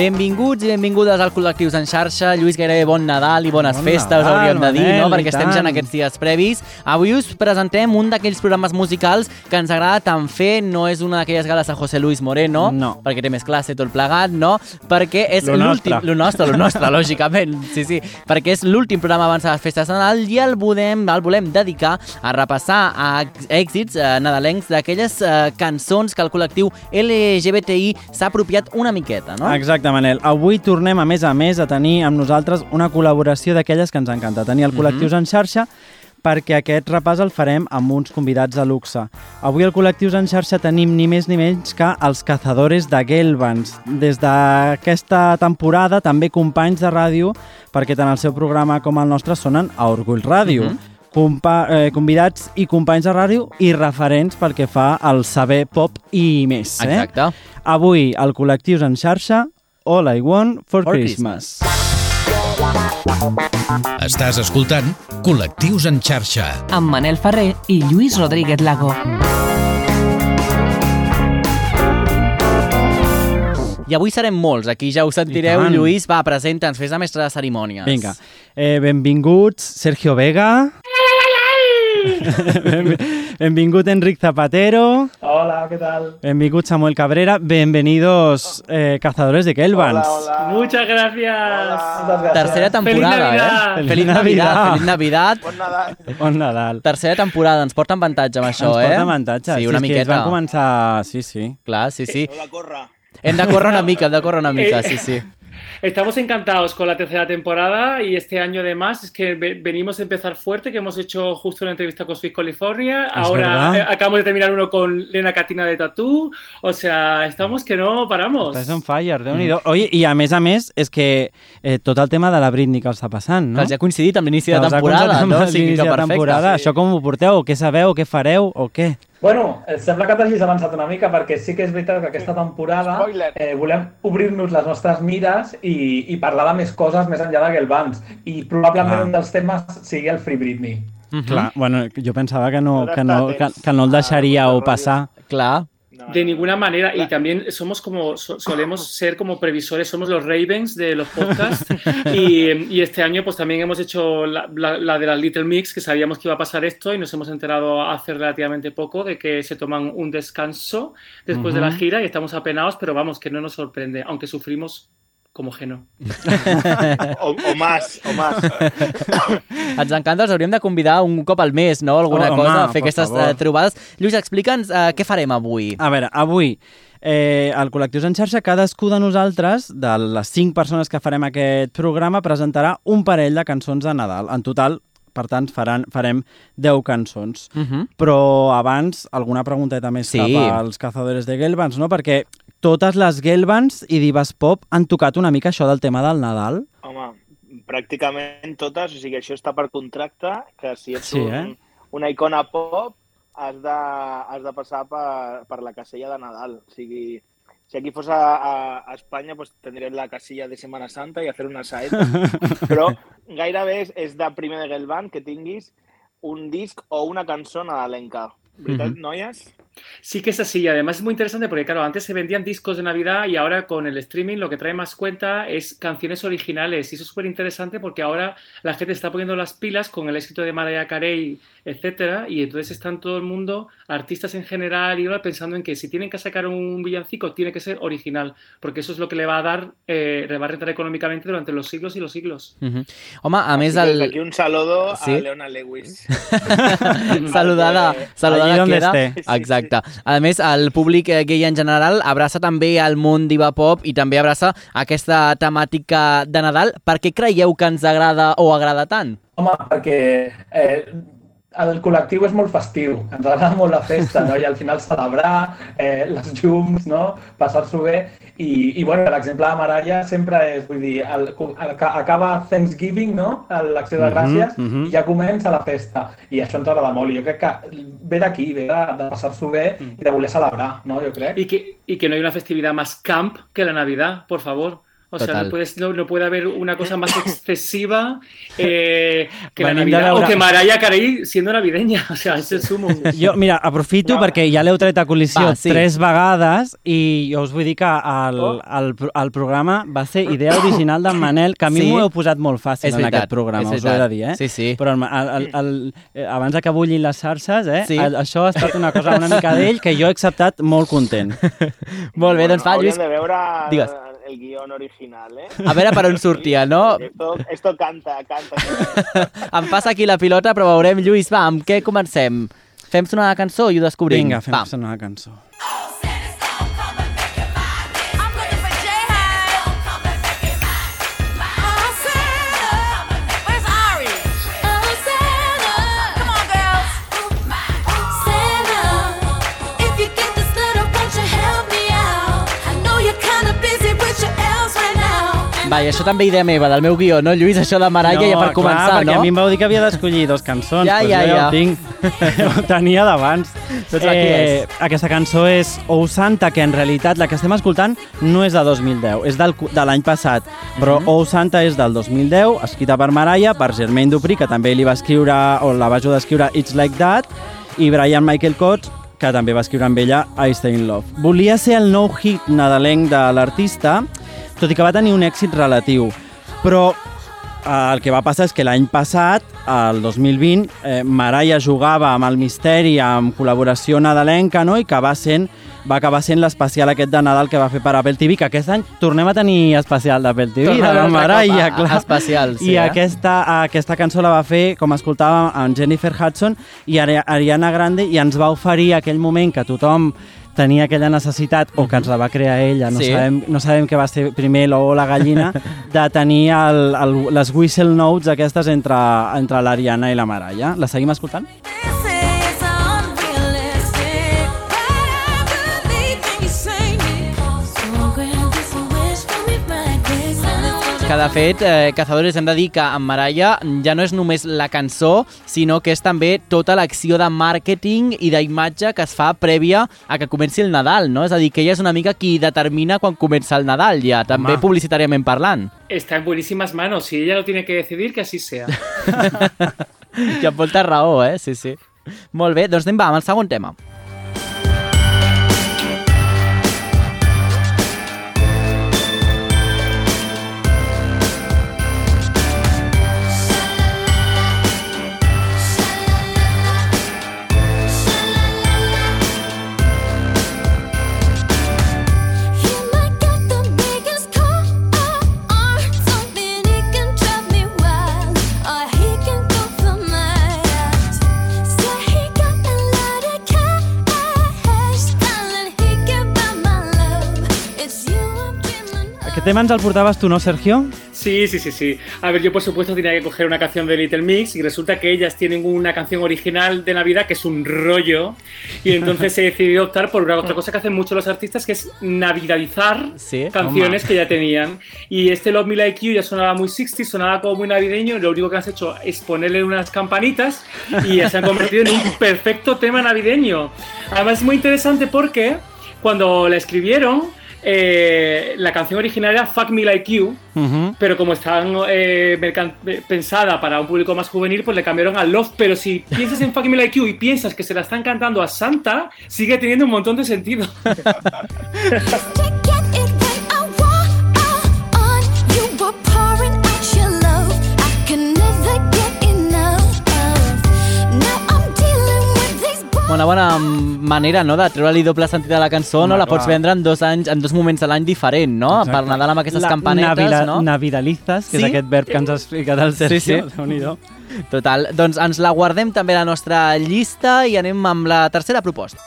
Benvinguts i benvingudes al Col·lectius en xarxa. Lluís, gairebé bon Nadal i bones Bon festes, Nadal, hauríem de dir, Manel, no? Perquè estem ja en aquests dies previs. Avui us presentem un d'aquells programes musicals que ens agrada tant fer. No és una d'aquelles gales a José Luis Moreno, No. perquè té més classe tot plegat, no? Perquè és l'últim... Lo nostre, lo nostre, lògicament. Sí, sí. Perquè és l'últim programa abans de les festes de Nadal i el volem, el volem dedicar a repassar a èxits eh, nadalencs d'aquelles eh, cançons que el col·lectiu LGBTI s'ha apropiat una miqueta, no? Exacte, Manel. Avui tornem, a més a més, a tenir amb nosaltres una col·laboració d'aquelles que ens encanta. Tenir el Col·lectius en xarxa perquè aquest repàs el farem amb uns convidats de luxe. Avui al Col·lectius en xarxa tenim ni més ni menys que els cazadores de Gelbans. Des d'aquesta temporada també companys de ràdio, perquè tant el seu programa com el nostre sonen a Orgull Ràdio. Compa eh, convidats i companys de ràdio i referents pel que fa al saber pop i més. Eh? Exacte. Avui, al Col·lectius en xarxa, All I Want for, For Christmas. Estàs escoltant Col·lectius en xarxa. amb Manel Ferrer i Lluís Rodríguez Lago. I avui serem molts, aquí ja ho sentireu. Lluís, va, presenta'ns, fes de mestre de cerimònies. Vinga. Eh, benvinguts, Sergio Vega. Ben- Benvingut Enric Zapatero. Hola, ¿qué tal? Benvingut Samuel Cabrera. Bienvenidos eh, cazadores de Kelvans. Hola, hola. Muchas gracias. Muchas gracias. Tercera temporada, Navidad. eh? Feliç Navidad. Feliç Navidad. Bon Nadal. Bon Nadal. Tercera temporada, ens porta avantatge amb això, Ens eh? porta avantatge. Sí, una que miqueta. van començar... Sí, sí. Clar, sí, sí. No la corra. Hem de córrer una mica, hem de córrer una mica, Eh, sí, sí. Estamos encantados con la tercera temporada y este año además es que ve- venimos a empezar fuerte, que hemos hecho justo una entrevista con Sweet California, ahora verdad. eh, acabamos de terminar uno con Lena Catina de Tatú, o sea, estamos que no paramos. Estàs on fire, déu nhi Oye, i a més a més, és que eh, tot el tema de la Britney que els està passant, Que no? els ha coincidit amb l'inici de Que temporada, no? O sigui que perfecte. temporada. Això com ho porteu? Què sabeu? Què fareu? O què? Bueno, eh, sembla que t'hagis avançat una mica perquè sí que és veritat que aquesta temporada eh, volem obrir-nos les nostres mires i, i parlar de més coses més enllà de Gelbans. I probablement Clar. un dels temes sigui el Free Britney. Mhm. Clar, bueno, jo pensava que no, que no, que, que no el deixaríeu passar. Clar. De ninguna manera, y también somos como, so- solemos ser como previsores, somos los Ravens de los podcasts. Y, y este año pues también hemos hecho la, la- la de las Little Mix, que sabíamos que iba a pasar esto y nos hemos enterado hace relativamente poco de que se toman un descanso después de la gira y estamos apenados, pero vamos, que no nos sorprende, aunque sufrimos como Geno. O, o más, o más. Ens encanta, els hauríem de convidar un cop al mes, no? Alguna Oh, cosa, home, a fer aquestes favor. eh, trobades. Lluís, explica'ns eh, què farem avui. A veure, avui, eh, al Col·lectius en xarxa, cadascú de nosaltres, de les cinc persones que farem aquest programa, presentarà un parell de cançons de Nadal. En total, per tant, faran, farem 10 cançons. Uh -huh. Però abans, alguna pregunteta més Sí. cap als cazadores de Gelbans, no? Perquè totes les Gelbans i divas pop han tocat una mica això del tema del Nadal. Home, pràcticament totes, o sigui, això està per contracte, que si ets Sí, un, eh? una icona pop has de, has de passar per, per la casella de Nadal. O sigui, si aquí fos a, a, a Espanya, pues, tindríem la casilla de Semana Santa i hacer una saeta. Però gairebé és, és de primer de Gelban que tinguis un disc o una cançó nadalenca. Sí que es así, y además es muy interesante porque, claro, antes se vendían discos de Navidad y ahora con el streaming lo que trae más cuenta es canciones originales. Y eso es súper interesante porque ahora la gente está poniendo las pilas con el éxito de Mariah Carey, etcétera, y entonces están todo el mundo, artistas en general y ahora pensando en que si tienen que sacar un villancico, tiene que ser original, porque eso es lo que le va a dar, eh, le va a rentar económicamente durante los siglos y los siglos. Uh -huh. Home, a més, el... aquí un saludo Sí. a Leona Lewis. saludada, saludada Allí queda. esté. Exacte. A més, el públic gay en general abraça també el món diva pop i també abraça aquesta temàtica de Nadal. Per què creieu que ens agrada o agrada tant? Home, perquè eh, el col·lectiu és molt festiu, ens agrada molt la festa, no? I al final celebrar, eh, les llums, no? Passar-s'ho bé. I, I, bueno, l'exemple de Maralla sempre és, vull dir, el, el, acaba Thanksgiving, no? L'acció de Mhm, gràcies, mhm. i ja comença la festa. I això ens agrada molt. I jo crec que ve d'aquí, ve de, de passar-s'ho bé i de voler celebrar, no? Jo crec. Y que, y que no hay una festividad más camp que la Navidad, por favor. O sea, no, puedes, no, no puede haver una cosa más excesiva eh, que la Venim de Navidad. veure- O que Mariah Carey siendo navideña. O sea, es el sumo. Jo, mira, aprofito No. perquè ja l'heu tret a col·lisió Va, sí. tres vegades i jo us vull dir que el, Oh. el, el programa va ser idea original d'en Manel, que a mi Sí. m'ho heu posat molt fàcil És en veritat, aquest programa, és us ho he de dir, eh? Sí, sí. Però el, el, el, el, eh, abans de que bullin les xarxes, eh? Sí. el, això ha estat una cosa una mica d'ell que jo he acceptat molt content. Molt bé, doncs va, hauríem Lluís. de veure Digues. El, guión original, eh? A veure per on sortia, no? Esto, esto canta, canta. Em passa aquí la pilota, però veurem, Lluís, va, amb què comencem? Fem sonar la cançó i ho descobrim. Vinga, fem va. sonar la cançó. I'm Va, i això també idea meva, del meu guió, no, Lluís? Això de Mariah ja per començar, clar, perquè no? a mi em vau dir que havia d'escollir dos cançons, Ja, doncs ja, jo ja, ho tinc. ho tenia d'abans. Doncs és. Aquesta cançó és Oh Santa, que en realitat la que estem escoltant no és de 2010, és del, de l'any passat, però Mhm. Oh Santa és del 2010, escrita per Mariah, per Germaine Dupri, que també li va escriure, o la va ajudar a escriure It's Like That, i Brian Michael Cox, que també va escriure amb ella I Stay in Love. Volia ser el nou hit nadalenc de l'artista, tot i que va tenir un èxit relatiu, però eh, el que va passar és que l'any passat, el 2020, eh, Mariah jugava amb el misteri, amb col·laboració nadalenca, no? i que va sent va acabar sent l'especial aquest de Nadal que va fer per Apple TV, que aquest any tornem a tenir especial d'Apple TV, de la altre Mariah, cop a- clar. especial, sí, I eh? aquesta, aquesta cançó la va fer, com escoltàvem, amb Jennifer Hudson i Ari- Ariana Grande, i ens va oferir aquell moment que tothom tenia aquella necessitat, o que ens la va crear ella, no, Sí. sabem, no sabem què va ser primer l'ou o la gallina, de tenir el, el, les whistle notes aquestes entre, entre l'Ariana i la Mariah. La seguim escoltant? This Que de fet, eh, Cazadores, hem de dir que amb Mariah ja no és només la cançó, sinó que és també tota l'acció de màrqueting i d'imatge que es fa prèvia a que comenci el Nadal, no? És a dir, que ella és una mica qui determina quan comença el Nadal, ja, també Home. publicitàriament parlant. Está en buenísimas manos. Si ella lo tiene que decidir, que así sea. I amb molta raó, eh? Sí, sí. Molt bé, doncs anem va, amb el segon tema. Aquest tema ens el portaves tu, no, Sergio? Sí, sí, sí, sí. A ver, yo por supuesto tenía que coger una canción de Little Mix y resulta que ellas tienen una canción original de Navidad que es un rollo y entonces he decidido optar por una otra cosa que hacen mucho los artistas que es navidadizar Sí, canciones que ya tenían. Y este Love Me Like You ya sonaba muy 60, sonaba como muy navideño y lo único que has hecho es ponerle unas campanitas y ya se han convertido en un perfecto tema navideño. Además es muy interesante porque cuando la escribieron, eh, la canción original era Fuck Me Like You, Uh -huh. pero como estaba eh, eh, pensada para un público más juvenil, pues le cambiaron a Love. Pero si piensas en Fuck Me Like You y piensas que se la están cantando a Santa, sigue teniendo un montón de sentido. Una bona manera, no?, de treure-li doble sentit a la cançó, no? Home, La pots clar. vendre en dos, anys, en dos moments de l'any diferent, no? Per Nadal amb aquestes La campanetes, navila- no? Navidalizas, que Sí? és aquest verb que ens ha explicat el Sergio. Sí, sí. Déu-n'hi-do. Total. Doncs ens la guardem també a la nostra llista i anem amb la tercera proposta.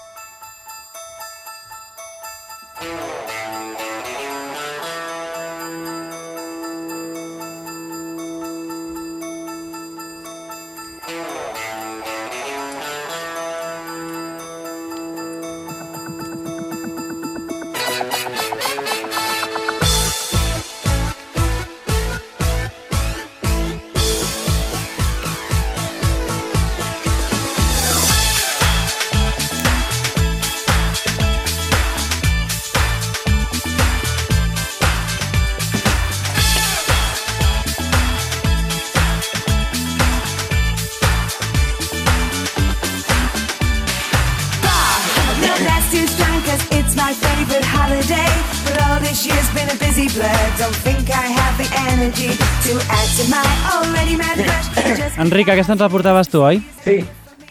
Enric, aquesta ens la portaves tu, oi? Sí,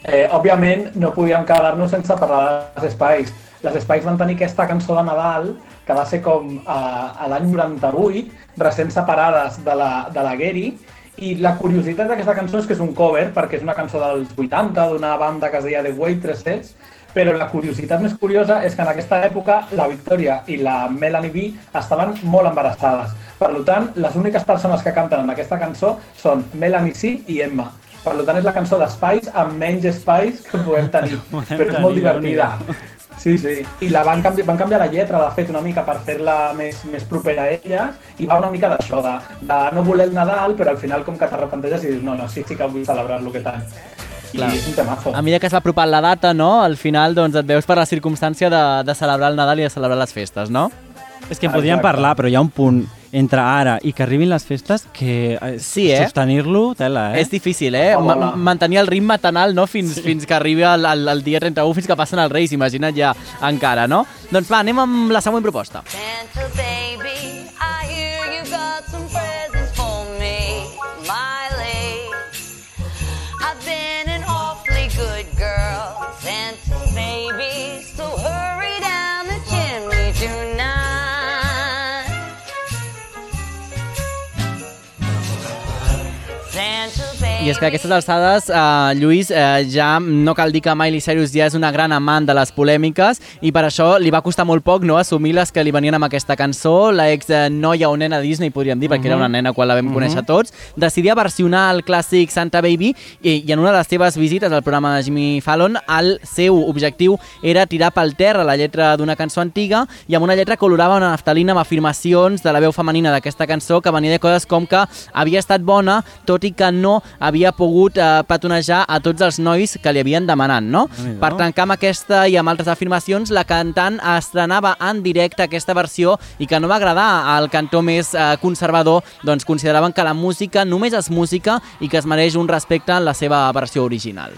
eh, òbviament no podíem quedar-nos sense parlar dels espais. Les espais van tenir aquesta cançó de Nadal, que va ser com eh, a l'any 98, recent separades de la, de la Gary, i la curiositat d'aquesta cançó és que és un cover, perquè és una cançó dels 80, d'una banda que es deia The Waitresses, però la curiositat més curiosa és que en aquesta època la Victoria i la Melanie B estaven molt embarassades. Per tant, les úniques persones que canten en aquesta cançó són Melanie C i Emma. Per tant, és la cançó d'espais amb menys espais que podem tenir, però és molt divertida. Sí, sí. I la van, canvi van canviar la lletra, de fet, una mica per fer-la més, més propera a elles, i va una mica d'això, de, de no voler el Nadal, però al final com que t'arrepenteixes i dius, no, no, sí, sí que vull celebrar-lo aquest any. Clar. I és un temazo. A mesura que s'ha apropat la data, no? Al final, doncs, et veus per la circumstància de, de celebrar el Nadal i de celebrar les festes, no? És que en podríem parlar, però hi ha un punt entre ara i que arribin les festes que eh, Sí, eh? sostenir-lo, tela, eh? És difícil, eh? Hola, Ma hola. mantenir el ritme tan alt, no? Fins, sí. fins que arribi el, el, el dia 31, fins que passen els Reis, imagina't ja encara, no? Doncs va, anem amb la següent proposta. Santa baby, I és que a aquestes alçades, eh, Lluís, eh, ja no cal dir que Miley Cyrus ja és una gran amant de les polèmiques i per això li va costar molt poc no, assumir les que li venien amb aquesta cançó. La ex eh, noia o nena Disney, podríem dir, perquè era una nena quan la vam conèixer tots, decidia versionar el clàssic Santa Baby i, i en una de les seves visites al programa de Jimmy Fallon, el seu objectiu era tirar pel terra la lletra d'una cançó antiga i amb una lletra colorava una naftalina amb afirmacions de la veu femenina d'aquesta cançó que venia de coses com que havia estat bona, tot i que no havia pogut eh, petonejar a tots els nois que li havien demanat, no? Déu-n'hi-do. Per tancar amb aquesta i amb altres afirmacions, la cantant estrenava en directe aquesta versió i que no va agradar al cantó més eh, conservador, doncs consideraven que la música només és música i que es mereix un respecte en la seva versió original.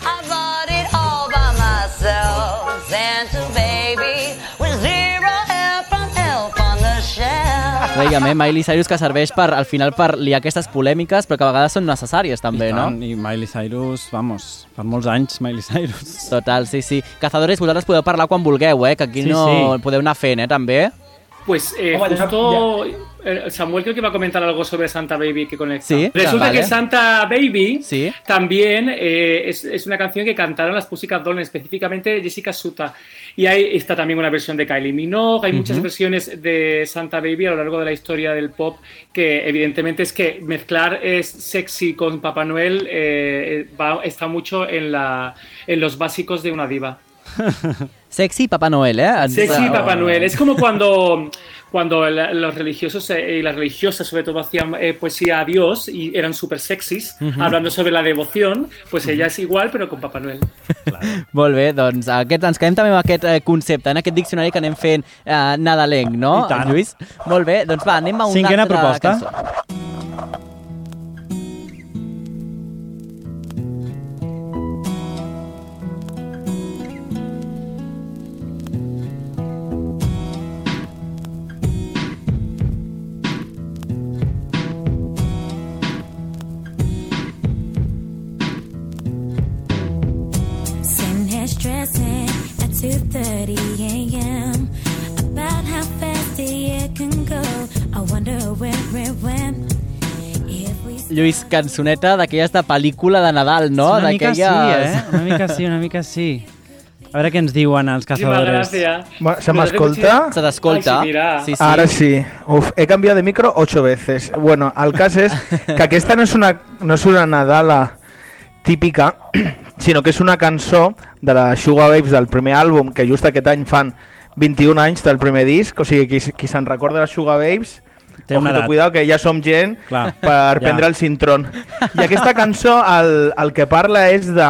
I bought it all by myself. Santa baby Veiem, eh? Miley Cyrus que serveix per, al final per liar aquestes polèmiques, però que a vegades són necessàries també, I, no? tant, I Miley Cyrus, vamos, per molts anys Miley Cyrus. Total, sí, sí. Cazadores, vosaltres podeu parlar quan vulgueu, eh? Que aquí Sí, no sí. podeu anar fent, eh? També. Pues eh, ya- justo Samuel creo que iba a comentar algo sobre Santa Baby que conecta. Sí, Resulta vale. que Santa Baby Sí. también eh, es, es una canción que cantaron las Pussycat Dolls, específicamente Jessica Suta. Y ahí está también una versión de Kylie Minogue, hay muchas versiones de Santa Baby a lo largo de la historia del pop que evidentemente es que mezclar es sexy con Papá Noel eh, va- está mucho en, la, en los básicos de una diva. Sexy Papá Noel, eh? Sexy Papá Noel. Es como cuando, cuando los religiosos eh, y las religiosas, sobre todo, hacían eh, poesía a Dios y eran súper sexys, hablando sobre la devoción. Pues ella es igual, pero con Papá Noel. Molt bé, doncs aquest, ens quedem també amb aquest eh, concepte, en aquest diccionari que anem fent eh, nadalenc, no, I tant. Lluís? Molt bé, doncs va, anem a una Cinquena altra proposta. cançó. Stressing at 2:30 a.m. about how fast the year can go. I wonder where it went. Lluís, cançoneta de pel·lícula de Nadal, no? una mica sí, eh? Una mica sí, una mica sí. A veure què ens diuen els cazadores. gracias. Ma- ¿Se me Pues, escolta? Se t'escolta. Sí, sí. Uf, he cambiado de micro ocho veces. Bueno, el cas és que aquesta no és una, no és una Nadala típica, sinó que és una cançó de la Sugar Babes del primer àlbum, que just aquest any fan 21 anys del primer disc, o sigui, qui, qui se'n recorda de les Sugar Babes, Té una edat. cuidado, que ja som gent Clar, per ja. prendre el cintrón. I aquesta cançó el, el que parla és de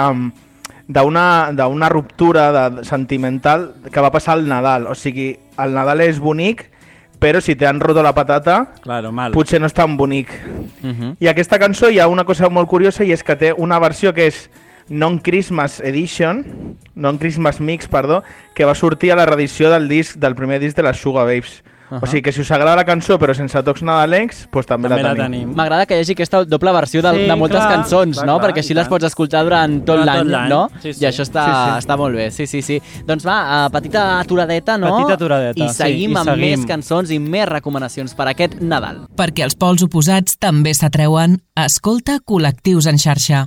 d'una d'una ruptura de, sentimental que va passar al Nadal. O sigui, el Nadal és bonic, però si t'han roto la patata, Claro, mal. potser no és tan bonic. Uh -huh. I aquesta cançó hi ha una cosa molt curiosa i és que té una versió que és Non-Christmas Edition, Non-Christmas Mix, perdó, que va sortir a la reedició del disc del primer disc de les Sugar Babes. Uh -huh. O sigui que si us agrada la cançó però sense tocs nadalencs, doncs també, També la la tenim. tenim. M'agrada que hi hagi aquesta doble versió de, Sí, de moltes clar, cançons, clar, no? clar, Perquè així les pots escoltar durant tot l'any, tot l'any, no? sí, sí. I això està, Sí, sí. està molt bé, sí, sí, sí. Doncs va, uh, petita aturadeta, no? Petita aturadeta, I sí, seguim i amb seguim. més cançons i més recomanacions per aquest Nadal. Perquè els pols oposats també s'atreuen, escolta Col·lectius en xarxa.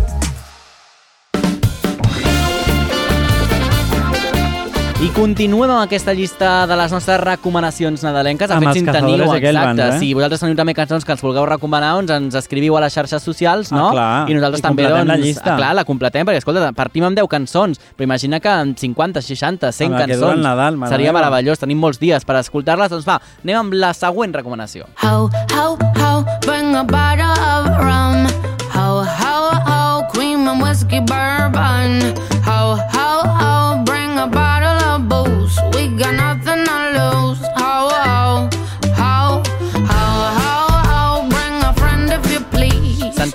Continuem amb aquesta llista de les nostres recomanacions nadalenques. De Amb fet, els si en cazadores teniu, exacte. eh? Si vosaltres teniu també cançons que ens vulgueu recomanar, doncs ens escriviu a les xarxes socials, Ah, no? clar. I nosaltres I també, doncs, la llista. ah, clar, la completem, perquè, escolta, partim amb 10 cançons, però imagina que amb 50, 60, 100 Amb cançons Nadal, mare seria meva. meravellós. Tenim molts dies per escoltar-les. Doncs va, anem amb la següent recomanació. Ho, ho, ho, bring a bottle of rum. Ho, ho, ho, cream and whiskey bourbon. Ho, ho, ho,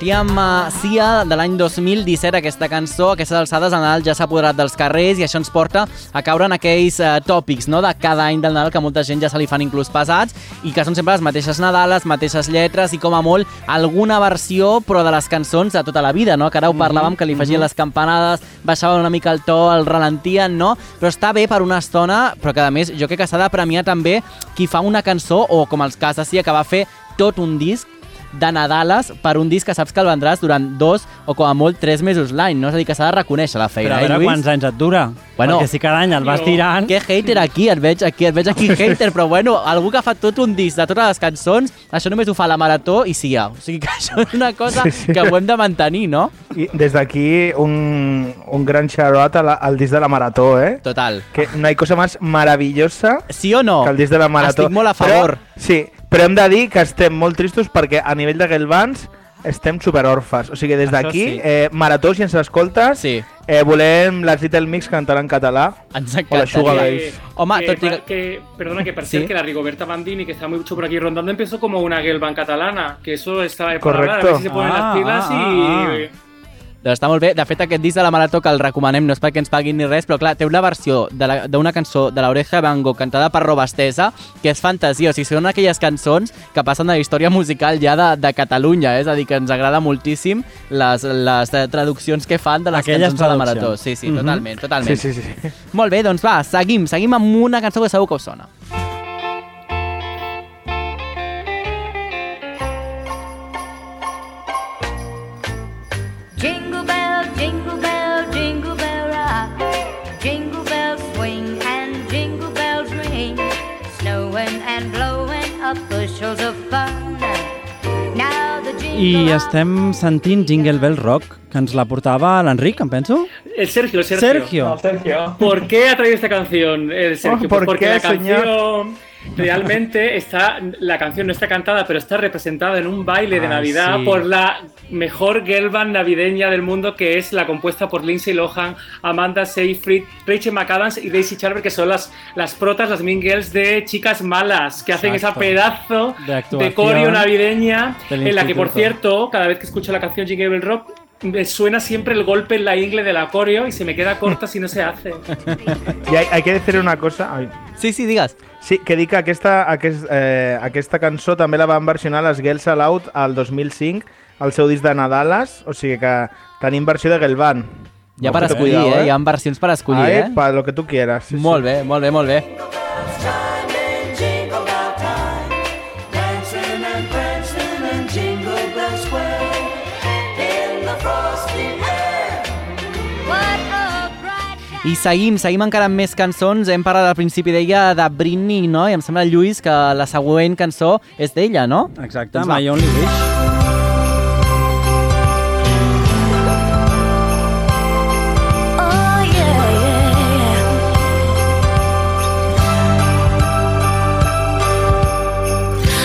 please. Sentíem uh, Sia de l'any 2017, aquesta cançó, aquestes alçades el Nadal ja s'ha apoderat dels carrers i això ens porta a caure en aquells uh, tòpics no? de cada any del Nadal que molta gent ja se li fan inclús pesats i que són sempre les mateixes Nadal, les mateixes lletres i com a molt alguna versió però de les cançons de tota la vida, no? que ara ho parlàvem, que li afegien les campanades, baixaven una mica el to, el ralentien, no? Però està bé per una estona, però que a més jo crec que s'ha de premiar també qui fa una cançó o com els cas de Sia que va fer tot un disc de Nadales per un disc que saps que el vendràs durant dos o com a molt tres mesos l'any, no? És a dir, que s'ha de reconèixer la feina, Però a eh, veure Lluís? quants anys et dura. Bueno, Perquè si cada any el vas tirant... Que hater aquí, et veig aquí, et veig aquí hater, però bueno, algú que fa tot un disc de totes les cançons, això només ho fa la Marató i Sia. O sigui que això és una cosa Sí, sí. que ho hem de mantenir, no? I des d'aquí un, un gran xarot a la, al disc de la Marató, eh? Total. Que no hay cosa más maravillosa ¿Sí o no? que el disc de la Marató. Estic molt a favor. Però, sí, però hem de dir que estem molt tristos perquè a nivell de Gelbans estem superorfes. O sigui, des d'aquí, sí. eh, Marató, si ens escoltes, sí. eh, volem les Little Mix cantar en català. Ens O la Sugar Que- Babes. Home, que, tot i que- perdona, que por Sí. ser que la Rigoberta Bandini, que está mucho por aquí rondando, empezó como una gelban catalana, que eso está por hablar, a ver Correcto. si se ponen Ah, las pilas ah, y... Doncs està molt bé. De fet, aquest disc de la Marató que el recomanem no és perquè ens paguin ni res, però clar, té una versió de la- d'una cançó de l'Oreja Van Gogh cantada per Robastesa, que és fantasia. O sigui, són aquelles cançons que passen de la història musical ja de, de Catalunya, eh? és a dir, que ens agrada moltíssim les, les eh, traduccions que fan de les Aquelles cançons de la. Marató. Sí, sí, Mhm. totalment, totalment. Sí, sí, sí. Molt bé, doncs va, seguim, seguim amb una cançó que segur que us sona. I estem sentint Jingle Bell Rock, que ens la portava l'Enric, em penso. El Sergio, el Sergio. Sergio. No, Sergio. ¿Por qué ha traído esta canción el Sergio? Oh, ¿por Pues porque qué, la señor? Realmente está, la canción no está cantada, pero está representada en un baile de Navidad sí. por la mejor girl band navideña del mundo, que es la compuesta por Lindsay Lohan, Amanda Seyfried, Rachel McAdams y Daisy Charver, que son las, las protas, las mean girls de Chicas Malas, que hacen esa Exacto. pedazo De de coreo navideña, en la que, por cierto, cada vez que escucho la canción Jingle Bell Rock, me suena siempre el golpe en la ingle del coreo y se me queda corta si no se hace. I hay, hay que decir una cosa... Ai. Sí, sí, digues. Sí, que dic que aquesta, aquest, eh, aquesta cançó també la van versionar les Girls Aloud al 2005, al seu disc de Nadales, o sigui que tenim versió de Gelban. Ja per escollir, eh? Hi ha versions per escollir, Ai, eh? pa lo que tu quieras. Sí, Molt bé, molt bé, molt bé. I seguim, seguim encara amb més cançons. Hem parlat al principi d'ella de Britney, no? I em sembla, Lluís, que la següent cançó és d'ella, no? Exacte, Doncs. My Only Wish. Oh yeah, yeah,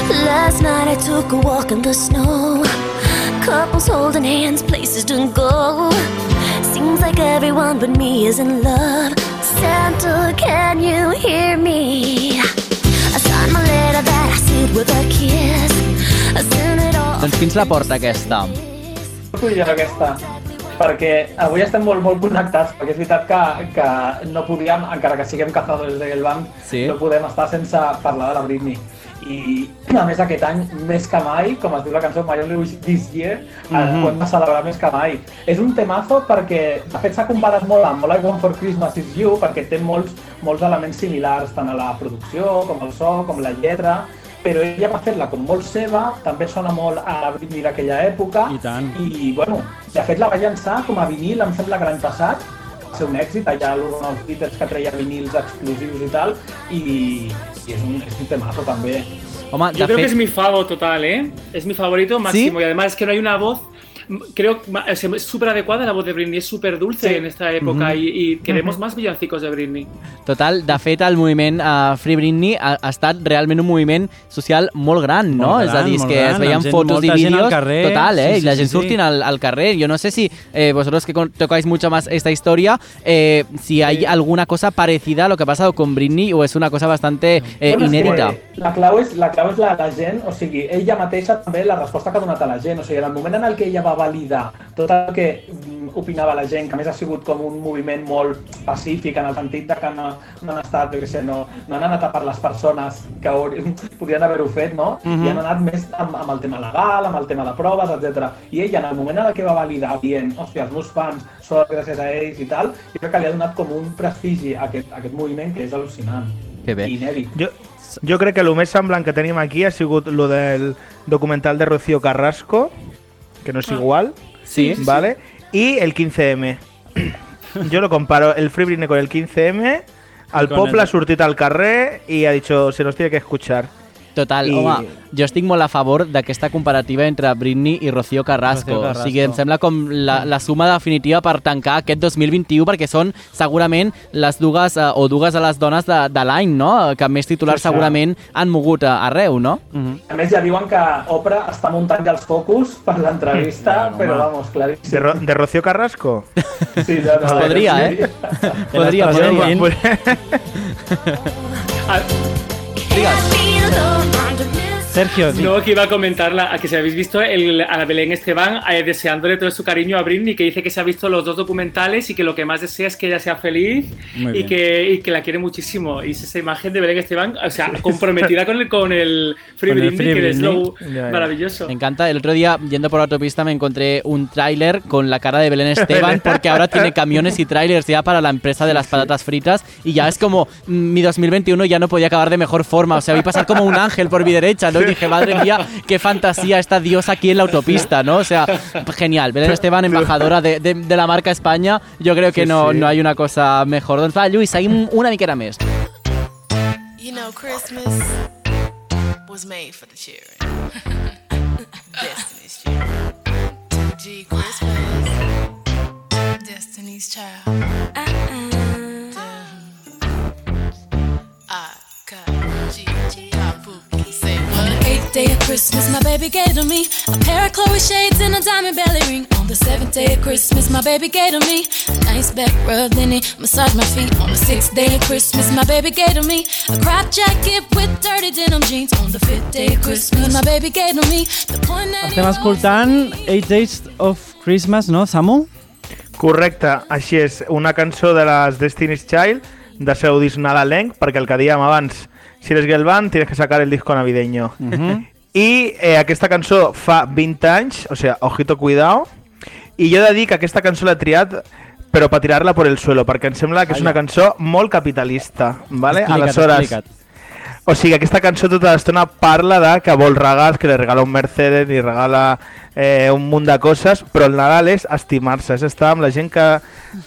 yeah. Last night I took a walk in the snow. Couples holding hands, places to go. Seems like everyone but me is in love. Santa, can you hear me? I signed my letter that I sealed with a kiss. I sent it all. Doncs quins la porta aquesta? Dir aquesta, perquè avui estem molt, molt connectats, perquè és veritat que, que no podíem, encara que siguem cazadores de Gelbank, Sí. no podem estar sense parlar de la Britney. I a més aquest any, més que mai, com es diu la cançó My Only Wish This Year, mm. -hmm. ho hem de celebrar més que mai. És un temazo perquè, de fet, s'ha comparat molt amb All I Want For Christmas Is You, perquè té molts, molts elements similars, tant a la producció, com el so, com la lletra, però ella va fer-la com molt seva, també sona molt a la Britney d'aquella època, I tant. i bueno, de fet la va llançar com a vinil, em sembla que l'any passat, va ser un èxit, allà l'Urban Beatles que treia vinils exclusius i tal, i, i és, un, temazo. Home, Yo creo que es mi favo total, ¿eh? Es mi favorito máximo. ¿Sí? Y además es que no hay una voz. Creo es súper adecuada la voz de Britney, es súper dulce Sí. en esta época Ujú. y, y queremos más villancicos de Britney. Total, de fet, el moviment uh, Free Britney ha, ha estat realment un moviment social molt gran, no? Molt és a gran, dir, és que gran, es veien gent- fotos i vídeos, carrer. total, eh? Sí, y la sí, gent sí, sí. surtint al, al carrer. Yo no sé si eh, vosotros que tocáis mucho más esta historia, eh, si hay alguna cosa parecida a lo que ha pasado con Britney o es una cosa bastante eh, Bueno, que La clau, és, la clau és la, la gent, o sigui, ella mateixa també la resposta que ha donat a la gent, o sigui, en el moment en el que ella va validar tot el que mm, opinava la gent, que a més ha sigut com un moviment molt pacífic en el sentit de que no, no han estat, jo què sé, no, no han anat a per les persones que podrien haver-ho fet, no? Mhm. I han anat més amb, amb el tema legal, amb el tema de proves, etc. I ella, en el moment en el que va validar dient, hòstia, els meus fans són gràcies a ells i tal, jo crec que li ha donat com un prestigi a aquest, a aquest moviment que és al·lucinant. Que bé. I inèdit. Jo, jo crec que el més semblant que tenim aquí ha sigut lo del documental de Rocío Carrasco, que no és igual, Sí. ¿vale? Y el 15M. Yo lo comparo el Free Britney con el 15M, al el- ha sortit al carrer y ha dicho, se nos tiene que escuchar. Total, I- home, jo estic molt a favor d'aquesta comparativa entre Britney i Rocío Carrasco. Rocío Carrasco. O sigui, em sembla com la, la suma definitiva per tancar aquest 2021 perquè són segurament les dues eh, o dues de les dones de, de l'any, no? Que més titulars Sí, sí. segurament han mogut a, arreu, no? Mhm. A més, ja diuen que Oprah està muntant ja els focus per l'entrevista, Mm, però home. vamos, claríssim. ¿De, Ro- de Rocío Carrasco? Sí, no, no, Podria, eh? Podria, l'estàs podria. sentint? Ah, Sergio, No, que iba a comentar la- a que si habéis visto el, a la Belén Esteban eh, deseándole todo su cariño a Britney, que dice que se ha visto los dos documentales y que lo que más desea es que ella sea feliz y que, y que la quiere muchísimo. Y es esa imagen de Belén Esteban, o sea, comprometida con el, con el Free Con el Britney, Free que es lo Britney. Ya, ya. maravilloso. Me encanta. El otro día, yendo por la autopista, me encontré un tráiler con la cara de Belén Esteban, porque ahora tiene camiones y tráilers ya para la empresa de las patatas fritas. Y ya es como, mm, mi 2021 ya no podía acabar de mejor forma. O sea, vi pasar como un ángel por mi derecha, ¿no? Y dije, madre mía, qué fantasía esta diosa aquí en la autopista, ¿no? O sea, genial. Belén Esteban, embajadora de, de, de la marca España. Yo creo que Sí, no, sí. no hay una cosa mejor. Doncs va, Lluís, seguim una miqueta més. You know, Christmas was made for the children. Baby gave to me a pair of Chloe shades and a diamond belly ring. On the seventh day of Christmas, my baby gave to me a nice back rub, then he massaged my feet. On the sixth day of Christmas, my baby gave to me a crop jacket with dirty denim jeans. On the fifth day of Christmas, my baby gave to me the point that estem escoltant Eight Days of Christmas, no, Samu? Correcte, així és, una cançó de les Destiny's Child de seu disc nadalenc, perquè el que dèiem abans, si eres girl band, tienes que sacar el disco navideño. Mhm. I eh, aquesta cançó fa 20 anys, o sea, ojito cuidado, i jo he de dir que aquesta cançó l'he triat però per tirar-la por el suelo, perquè em sembla que és una cançó molt capitalista, ¿vale? Explica't, Aleshores, explica't. o sigui, aquesta cançó tota l'estona parla de que vol regals, que li regala un Mercedes, li regala eh, un munt de coses, però el Nadal és estimar-se, és estar amb la gent que,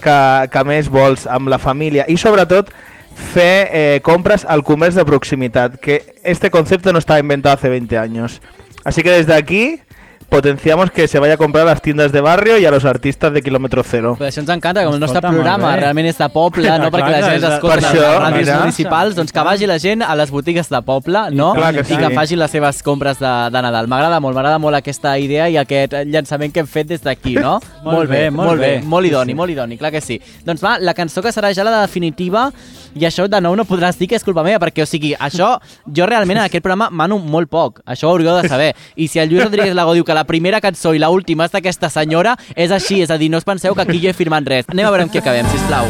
que, que més vols, amb la família, i sobretot fer eh, compres al comerç de proximitat, que este concepte no estava inventat hace 20 años. Así que desde aquí potenciamos que se vaya a comprar a las tiendas de barrio y a los artistas de kilómetro cero. Però això ens encanta, com el nostre Escolta, programa bé. realment és de poble, no perquè la gent escolta per a això, les ràdios mira. municipals, doncs que vagi la gent a les botigues de poble, no? clar que I sí. que faci les seves compres de, de Nadal. M'agrada molt, m'agrada molt aquesta idea i aquest llançament que hem fet des d'aquí, no? Molt bé, molt molt bé. bé. Molt Sí, idoni, sí. molt idoni, clar que sí. Doncs va, la cançó que serà ja la definitiva i això de nou no podràs dir que és culpa meva, perquè, o sigui, això, jo realment en aquest programa mano molt poc, això ho hauríeu de saber. I si el Lluís Rodríguez Lago diu que la primera cançó i la última és d'aquesta senyora, és així, és a dir, no us penseu que aquí jo he firmat res. Anem a veure amb què acabem, sisplau.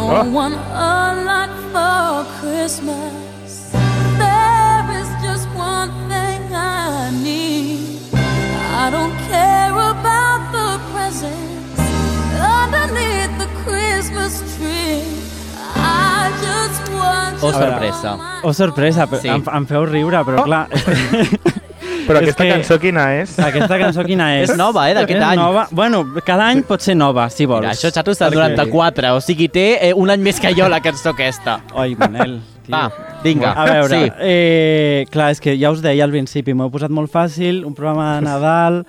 Don't want a lot for Christmas. There is just one thing I need. I don't care about the presents underneath the Christmas tree. I just want O A veure, sorpresa. O sorpresa, però Sí. em, em feu riure, però clar... Però És aquesta que- cançó quina és? Aquesta cançó quina és? És nova, eh, d'aquest any. Nova. Bueno, cada any pot ser nova, si vols. Mira, això Xato està Perquè- 94, o sigui, té eh, un any més que jo la cançó aquesta. Oi, Manel. Tio. Va, vinga. A veure, Sí. eh, clar, és que ja us deia al principi, m'ho he posat molt fàcil, un programa de Nadal...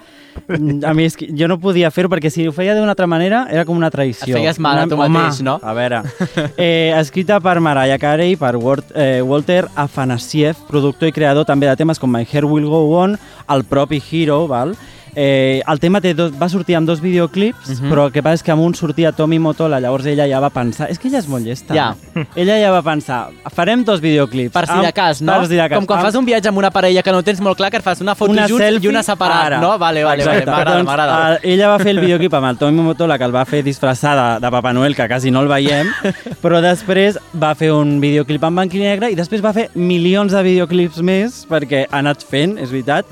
Mm, A mi és que jo no podia fer-ho perquè si ho feia d'una altra manera era com una traïció. Et feies mal a tu Una- mateix, home, no? A veure, eh, escrita per Mariah Carey, per Walt, eh, Walter Afanasiev, productor i creador també de temes com My Hair Will Go On, el propi Hero, val? Eh, el tema té dos, va sortir amb dos videoclips, Mhm. però el que passa és que amb un sortia Tommy Motola, llavors ella ja va pensar... És que ella és molt llesta. Ja. Ella ja va pensar, farem dos videoclips. Per si de cas, no? Per si de cas. Com quan Amb- fas un viatge amb una parella que no tens molt clar, que et fas una foto una junts selfie, i una separat, ara. no? Vale, vale, vale, m'agrada, Doncs, m'agrada. eh, ella va fer el videoclip amb el Tommy Motola, que el va fer disfressar de, de Papa Noel, que quasi no el veiem, però després va fer un videoclip en blanc i negre i després va fer milions de videoclips més, perquè ha anat fent, és veritat,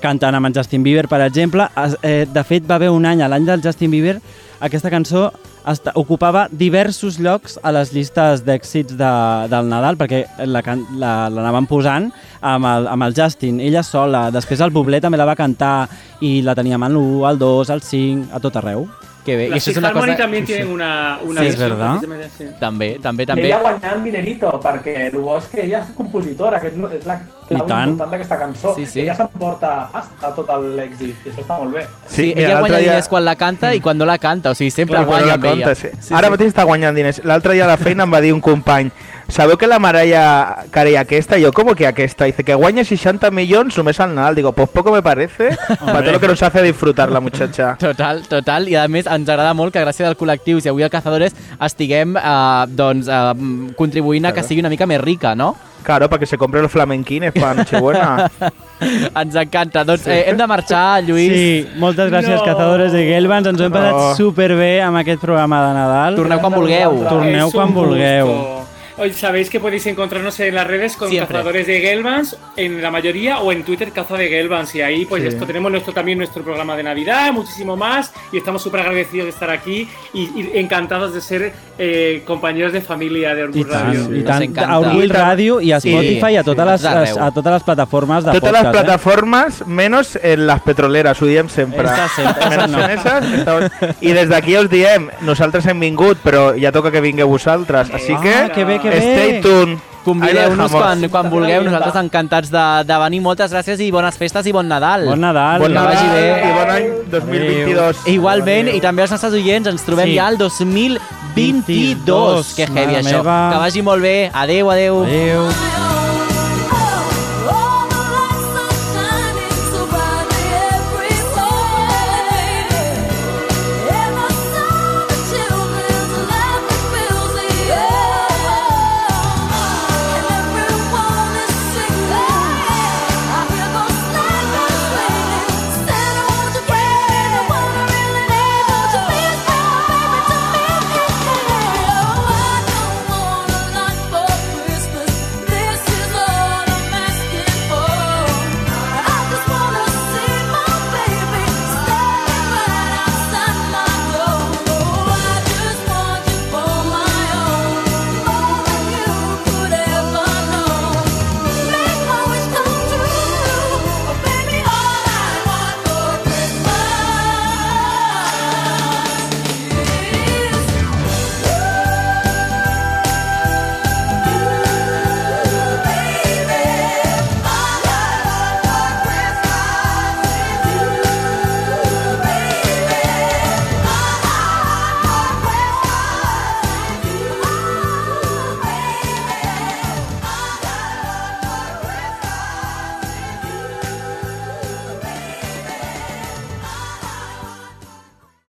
cantant amb en Justin Bieber, per exemple. Es- Eh, de fet, va haver un any, a l'any del Justin Bieber, aquesta cançó esta, ocupava diversos llocs a les llistes d'èxits de, del Nadal, perquè la can- la- l'anaven la, posant amb el, amb el Justin, ella sola. Després el Bublé també la va cantar i la teníem al 1, al 2, al 5, a tot arreu. Que bé, i Las això és una cosa... también tienen una, una Sí, és versión verdad. así. També, també, I també. ella guanyant dinerito, perquè el bo és que ella és compositora, que és és la clau I tant. important d'aquesta cançó. Sí, sí. Ella s'emporta hasta tot l'èxit, i això està molt bé. Sí, mira, ella guanya dia- diners quan la canta i quan no la canta, o sigui, sempre Clar, guanya la amb ella. compta, sí. Ara mateix està guanyant diners. L'altre dia a la feina em va dir un company Sabeu que la Mariah Carey aquesta? Jo, ¿cómo que aquesta? Dice que guanya 60 milions només al Nadal. Digo, pues poco me parece para todo lo que nos hace disfrutar la muchacha. Total, total, i a més ens agrada molt que gràcies al col·lectiu i avui al Cazadores estiguem eh, doncs, eh, contribuint a que sigui una mica més rica, no? Claro, para que se compre los flamenquines para Nochebuena. Ens encanta. Doncs eh, hem de marxar, Lluís. Sí, moltes gràcies, No. Cazadores de Gelbans. Ens ho hem passat No. superbé amb aquest programa de Nadal. Torneu quan vulgueu. Torneu quan vulgueu. gusto. Hoy sabéis que podéis encontrarnos en las redes con Siempre. cazadores de Gelbans, en la mayoría, o en Twitter Caza de Gelbans. Y ahí, pues Sí. esto tenemos nuestro también nuestro programa de Navidad, muchísimo más. Y estamos súper agradecidos de estar aquí y, y encantados de ser eh, compañeros de familia de tant, Radio. Ens tant. encanta. A Orgull Ràdio i a Sí, Spotify sí, les, a tot arreu. a totes les plataformes de les podcast. eh? plataformes, menos en les petroleres, ho diem sempre. Menos no. en esas, estamos- I des d'aquí us diem, nosaltres hem vingut, però ja toca que vingueu vosaltres. Així Ah, que, que bé, que bé. stay tuned. Convideu-nos quan, quan vulgueu, nosaltres encantats de, de venir. Moltes gràcies i bones festes i bon Nadal. Bon Nadal. Bon Que Nadal vagi bé. i bon any 2022. Igualment, i també als nostres oients, ens trobem Sí. ja al 2022. Que heavy, Mare això. meva. Que vagi molt bé. Adeu, adeu. Adéu.